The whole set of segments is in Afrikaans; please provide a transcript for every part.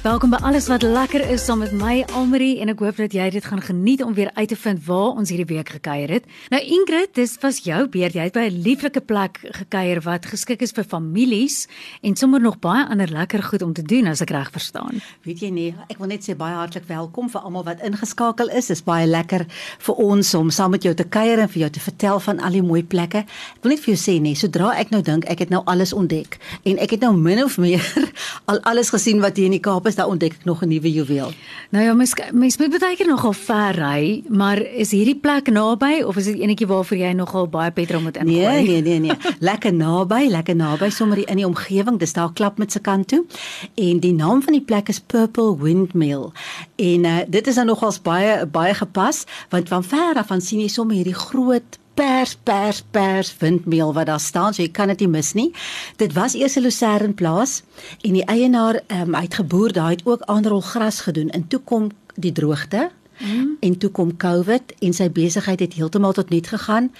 Welkom by alles wat lekker is saam met my Almarie en ek hoop dat jy dit gaan geniet om weer uit te vind waar ons hierdie week gekuier het. Nou Ingrid, dis was jou beurt. Jy het by 'n lieflike plek gekuier wat geskik is vir families en sommer nog baie ander lekker goed om te doen as ek reg verstaan. Weet jy nie, ek wil net sê baie hartlik welkom vir almal wat ingeskakel is. Dit is baie lekker vir ons om saam met jou te kuier en vir jou te vertel van al die mooi plekke. Ek wil net vir jou sê nee, sodra ek nou dink ek het nou alles ontdek en ek het nou min of meer al alles gesien wat hier in die Kaap is, daar ontdek ek nog 'n nuwe juweel. Nou ja, mens mens moet baie keer nogal ver ry, maar is hierdie plek naby of is dit enetjie waarvoor jy nogal baie petrol moet ingooi? Nee, nee, nee, nee. Lekker naby, lekker naby sommer in die omgewing. Dis daar klap met se kant toe. En die naam van die plek is Purple Windmill. En uh, dit is dan nogals baie baie gepas want van ver af aan sien jy sommer hierdie groot pers pers pers windmeel wat daar staan, so jy kan dit nie mis nie. Dit was eers 'n Lucerne plaas en die eienaar um, uit geboer daai het ook aanrol gras gedoen en toe kom die droogte mm. en toe kom COVID en sy besigheid het heeltemal tot niet gegaan.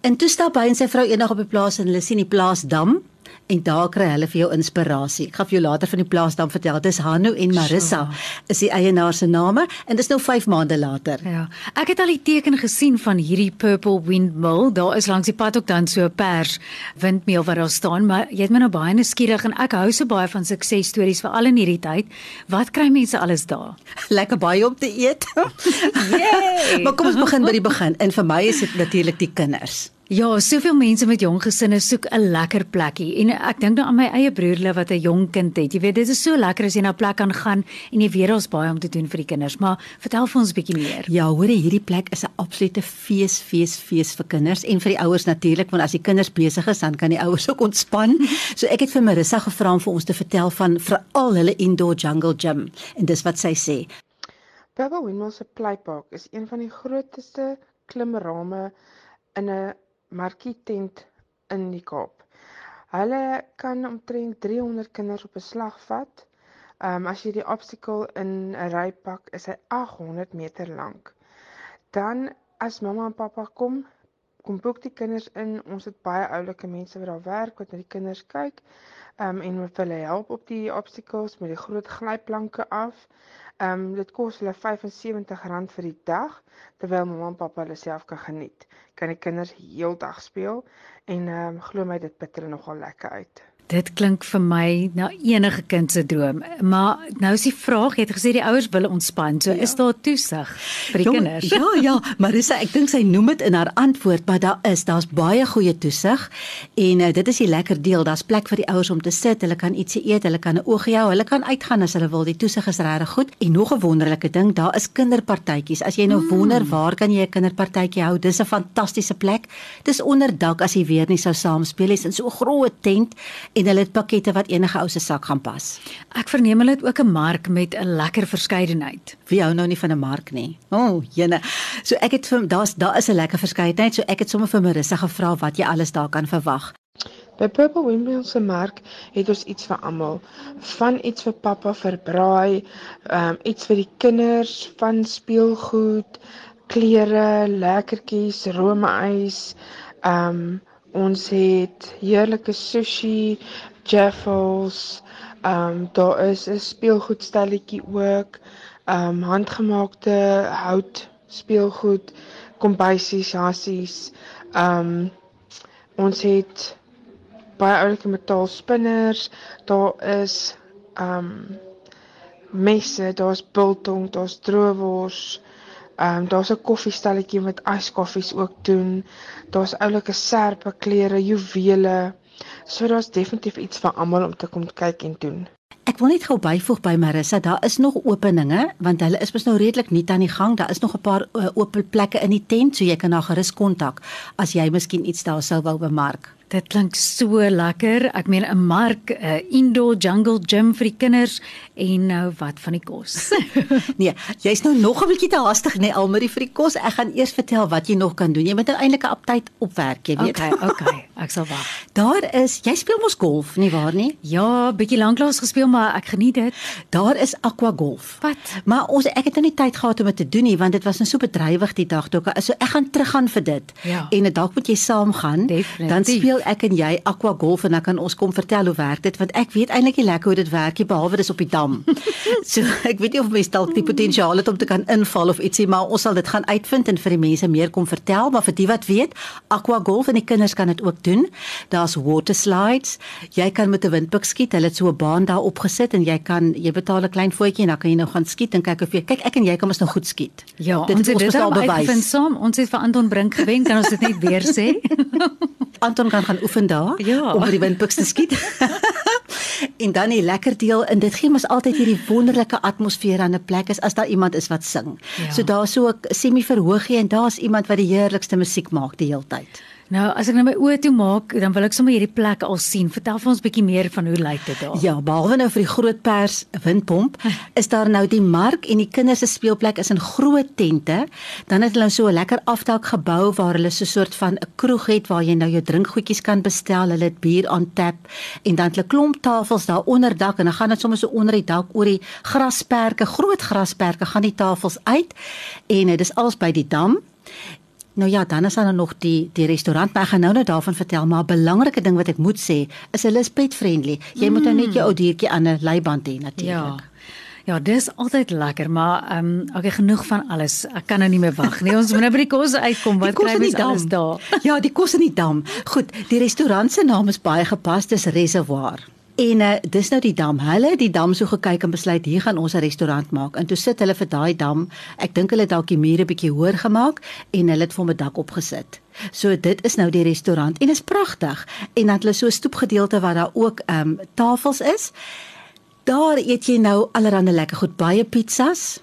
En toe stap hy en sy vrou eendag op die plaas en hulle sien die plaas dam en daar kry hulle vir jou inspirasie. Ek gaan vir jou later van die plaas dan vertel. Dis Hanu en Marissa so. is die eienaar se name en dis nou 5 maande later. Ja. Ek het al die teken gesien van hierdie Purple Windmill. Daar is langs die pad ook dan so 'n pers windmeel wat daar staan, maar jy het my nou baie nuuskierig en ek hou so baie van suksesstories veral in hierdie tyd. Wat kry mense alles daar? Lekker baie om te eet. Yay! maar kom ons begin by die begin. En vir my is dit natuurlik die kinders. Ja, soveel mense met jong gesinne soek 'n lekker plekkie en ek dink nou aan my eie broerle wat 'n jong kind het. Jy weet, dit is so lekker as jy na 'n plek kan gaan en jy weet daar's baie om te doen vir die kinders, maar vertel vir ons 'n bietjie meer. Ja, hoor jy, hierdie plek is 'n absolute fees, fees, fees vir kinders en vir die ouers natuurlik, want as die kinders besig is, dan kan die ouers ook ontspan. So ek het vir Marissa gevra om vir ons te vertel van veral hulle indoor jungle gym en dis wat sy sê. Baba Windmill se playpark is een van die grootste klimrame in 'n markie tent in die Kaap. Hulle kan omtrent 300 kinders op 'n slag vat. Ehm um, as jy die obstacle in 'n ry pak, is hy 800 meter lank. Dan as mamma en pappa kom, kom boek die kinders in. Ons het baie oulike mense wat daar werk wat na die kinders kyk. Ehm um, en hulle help op die obstacles met die groot glyplanke af. Ehm um, dit kos hulle R75 vir die dag terwyl mamma en pappa hulle self kan geniet. Kan die kinders heeldag speel en ehm um, glo my dit bitter nogal lekker uit. Dit klink vir my na enige kind se droom. Maar nou is die vraag, jy het gesê die ouers wil ontspan. So ja. is daar toesig vir die ja, kinders? Ja, ja, Marissa, ek dink sy noem dit in haar antwoord, maar daar is, daar's baie goeie toesig. En uh, dit is die lekker deel, daar's plek vir die ouers om te sit, hulle kan ietsie eet, hulle kan 'n oogie hou, hulle kan uitgaan as hulle wil. Die toesig is regtig goed. En nog 'n wonderlike ding, daar is kinderpartytjies. As jy nou mm. wonder waar kan jy 'n kinderpartytjie hou? Dis 'n fantastiese plek. Dis onder dak as jy weer nie sou saamspeel nie, in so 'n groot tent en hulle het pakkette wat enige ou se sak gaan pas. Ek verneem hulle het ook 'n mark met 'n lekker verskeidenheid. Wie hou nou nie van 'n mark nie? O, oh, jene. So ek het vir daar's daar is 'n lekker verskeidenheid, so ek het sommer vir Marissa gevra wat jy alles daar kan verwag. By Purple Windmill se mark het ons iets vir almal. Van iets vir pappa vir braai, ehm um, iets vir die kinders, van speelgoed, klere, lekkertjies, roomys, ehm um, Ons het heerlike sushi, jaffles. Ehm um, daar is 'n speelgoedstelletjie ook. Ehm um, handgemaakte hout speelgoed, kombuisies, hassies. Ehm um, ons het baie oulike metaalspinners. Daar is ehm um, messe, daar's biltong, daar's droewors. Ehm um, daar's 'n koffiestelletjie met yskoffies ook doen. Daar's oulike serpe, klere, juwele. So daar's definitief iets vir almal om te kom kyk en doen. Ek wil net gou byvoeg by Marissa, daar is nog openinge want hulle is mos nou redelik nie aan die gang. Daar is nog 'n paar oop plekke in die tent, so jy kan na gerus kontak as jy miskien iets daar sou wou bemark. Dit klink so lekker. Ek meen 'n mark, 'n indoor jungle gym vir die kinders en nou wat van die kos. nee, jy's nou nog 'n bietjie te haastig nee Almarie vir die kos. Ek gaan eers vertel wat jy nog kan doen. Jy moet eintlik 'n aptyd opwerk, jy weet. Okay, okay. Ek sal wag. Daar is, jy speel mos golf, nie waar nie? Ja, bietjie lanklaas gespeel, maar ek geniet dit. Daar is aqua golf. Wat? Maar ons ek het nou nie tyd gehad om dit te doen nie want dit was nou so bedrywig die dag toe. So ek gaan teruggaan vir dit. Ja. En dalk moet jy saam gaan. Definitief. Dan speel ek en jy aqua golf en dan kan ons kom vertel hoe werk dit want ek weet eintlik nie lekker hoe dit werk nie behalwe dis op die dam. so ek weet nie of mens dalk die potensiaal het om te kan inval of ietsie maar ons sal dit gaan uitvind en vir die mense meer kom vertel maar vir die wat weet aqua golf en die kinders kan dit ook doen. Daar's water slides. Jy kan met 'n windpik skiet. Hulle het so 'n baan daar opgesit en jy kan jy betaal 'n klein voetjie en dan kan jy nou gaan skiet en kyk of jy kyk ek en jy kan ons nou goed skiet. Ja, dit ons het dit al bewys. Ons het vir Anton Brink gewen, kan ons dit net weer sê? Anton kan gaan oefen daar ja. om by die windpiks te skiet. en dan die lekker deel en dit gee mos altyd hierdie wonderlike atmosfeer aan 'n plek is as daar iemand is wat sing. Ja. So daar's so 'n semi-verhoogie en daar's iemand wat die heerlikste musiek maak die hele tyd. Nou, as ek nou my oë toe maak, dan wil ek sommer hierdie plek al sien. Vertel vir ons 'n bietjie meer van hoe lyk dit daar. Ja, behalwe nou vir die groot pers windpomp, is daar nou die mark en die kinders se speelplek is in groot tente. Dan het hulle nou so 'n lekker afdak gebou waar hulle so 'n soort van 'n kroeg het waar jy nou jou drinkgoedjies kan bestel. Hulle het bier aan tap en dan hulle klomp tafels daar onder dak en dan gaan dit sommer so onder die dak oor die grasperke, groot grasperke gaan die tafels uit en dit is alles by die dam. Nou ja, dan is daar nog die die restaurant, maar ek gaan nou net daarvan vertel, maar 'n belangrike ding wat ek moet sê, is hulle is pet friendly. Jy mm. moet nou net jou ou diertjie aan 'n leiband hê natuurlik. Ja. Ja, dis altyd lekker, maar ehm um, ek het genoeg van alles. Ek kan nou nie meer wag nie. Ons moet nou by die kos uitkom. Wat kry ons alles daar? Ja, die kos in die dam. Goed, die restaurant se naam is baie gepas, dis Reservoir. En uh, dis nou die dam. Hulle het die dam so gekyk en besluit hier gaan ons 'n restaurant maak. En toe sit hulle vir daai dam. Ek dink hulle het dalk die mure bietjie hoër gemaak en hulle het vir 'n dak opgesit. So dit is nou die restaurant en is pragtig. En dan het hulle so 'n stoepgedeelte waar daar ook ehm um, tafels is. Daar eet jy nou allerlei lekker goed, baie pizzas,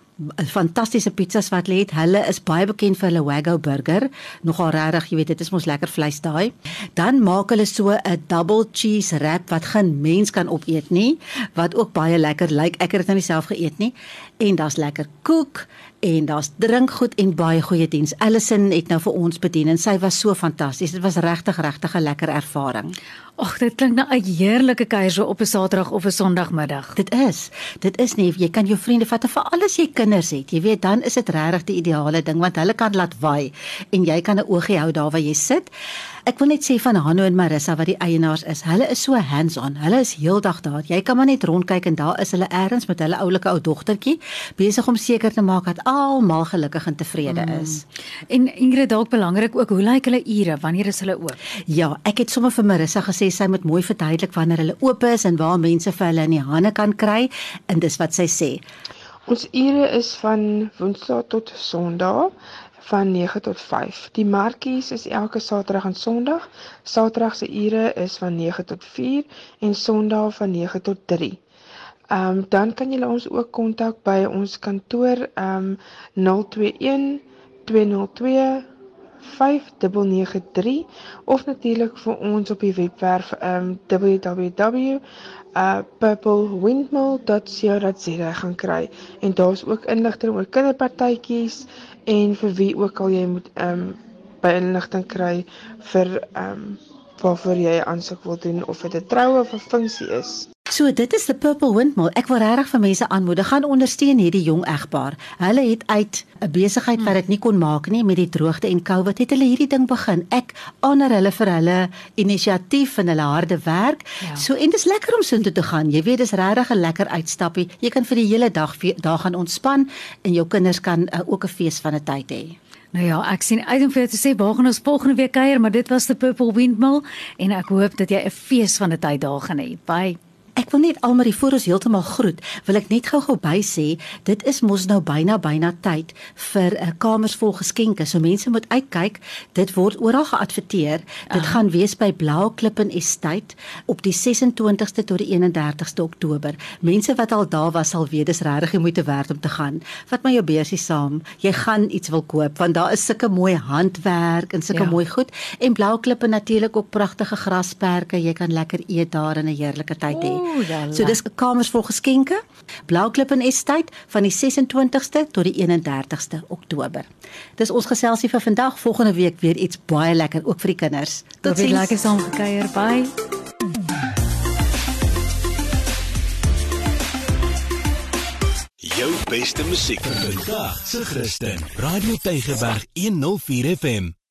fantastiese pizzas wat hulle het. Hulle is baie bekend vir hulle Wagyu burger. Nogal regtig, jy weet, dit is mos lekker vleis daai. Dan maak hulle so 'n double cheese wrap wat geen mens kan opeet nie, wat ook baie lekker lyk. Ek het dit nou nie self geëet nie. En daar's lekker koek en daar's drinkgoed en baie goeie diens. Allison het nou vir ons bedien en sy was so fantasties. Dit was regtig regtig 'n lekker ervaring. Ag, dit klink nou 'n heerlike kuier so op 'n Saterdag of 'n Sondagmiddag. Dit is. Dit is nie jy kan jou vriende vat vir alles jy kinders het. Jy weet, dan is dit regtig die ideale ding want hulle kan laat waai en jy kan 'n oogie hou daar waar jy sit. Ek wil net sê van Hanno en Marissa wat die eienaars is. Hulle is so hands-on. Hulle is heeldag daar. Jy kan maar net rondkyk en daar is hulle ergens met hulle oulike ou dogtertjie besig om seker te maak dat almal gelukkig en tevrede mm. is. Mm. En Ingrid dalk belangrik ook, hoe lyk hulle ure? Wanneer is hulle oop? Ja, ek het sommer vir Marissa gesê sê sy moet mooi verduidelik wanneer hulle oop is en waar mense vir hulle in die hande kan kry en dis wat sy sê. Ons ure is van Woensdae tot Sondag van 9 tot 5. Die markies is elke Saterdag en Sondag. Saterdag se ure is van 9 tot 4 en Sondag van 9 tot 3. Ehm um, dan kan julle ons ook kontak by ons kantoor ehm um, 021 202 5993 of natuurlik vir ons op die webwerf um, www.purplewindmill.co.za gaan kry en daar's ook inligting oor kinderpartytjies en vir wie ook al jy moet um by inligting kry vir um waarvoor jy aansoek wil doen of dit 'n troue of 'n funksie is. So dit is die Purple Windmill. Ek wil regtig vir mense aanmoedig gaan ondersteun hierdie jong egpaar. Hulle het uit 'n besigheid wat dit nie kon maak nie met die droogte en COVID het hulle hierdie ding begin. Ek honor hulle vir hulle inisiatief en hulle harde werk. Ja. So en dit is lekker om so intoe te gaan. Jy weet dis regtig 'n lekker uitstappie. Jy kan vir die hele dag daar gaan ontspan en jou kinders kan uh, ook 'n fees van 'n tyd hê. Nou ja, ek sien uit om vir jou te sê waar gaan ons volgende week kuier, maar dit was die Purple Windmill en ek hoop dat jy 'n fees van 'n tyd daar gaan hê. Bye. Ek wil net almal die voor ons heeltemal groet, wil ek net gou-gou by sê, dit is mos nou byna byna tyd vir 'n uh, kamers vol geskenke. So mense moet uitkyk. Dit word oral geadverteer. Dit Aha. gaan wees by Blou Klip in Estate op die 26ste tot die 31ste Oktober. Mense wat al daar was sal weet dis regtig jy moet te werd om te gaan. Vat maar jou beursie saam. Jy gaan iets wil koop want daar is sulke mooi handwerk en sulke ja. mooi goed en Blou Klip en natuurlik ook pragtige grasperke. Jy kan lekker eet daar en 'n heerlike tyd hê. So dis kamers vol geskenke. Blou Klip in Estate van die 26ste tot die 31ste Oktober. Dis ons geselsie vir vandag. Volgende week weer iets baie lekker ook vir die kinders. Tot sien. Lekker saam gekuier. Bye. Jou beste musiek vandag se Christen. Radio Tygerberg 104 FM.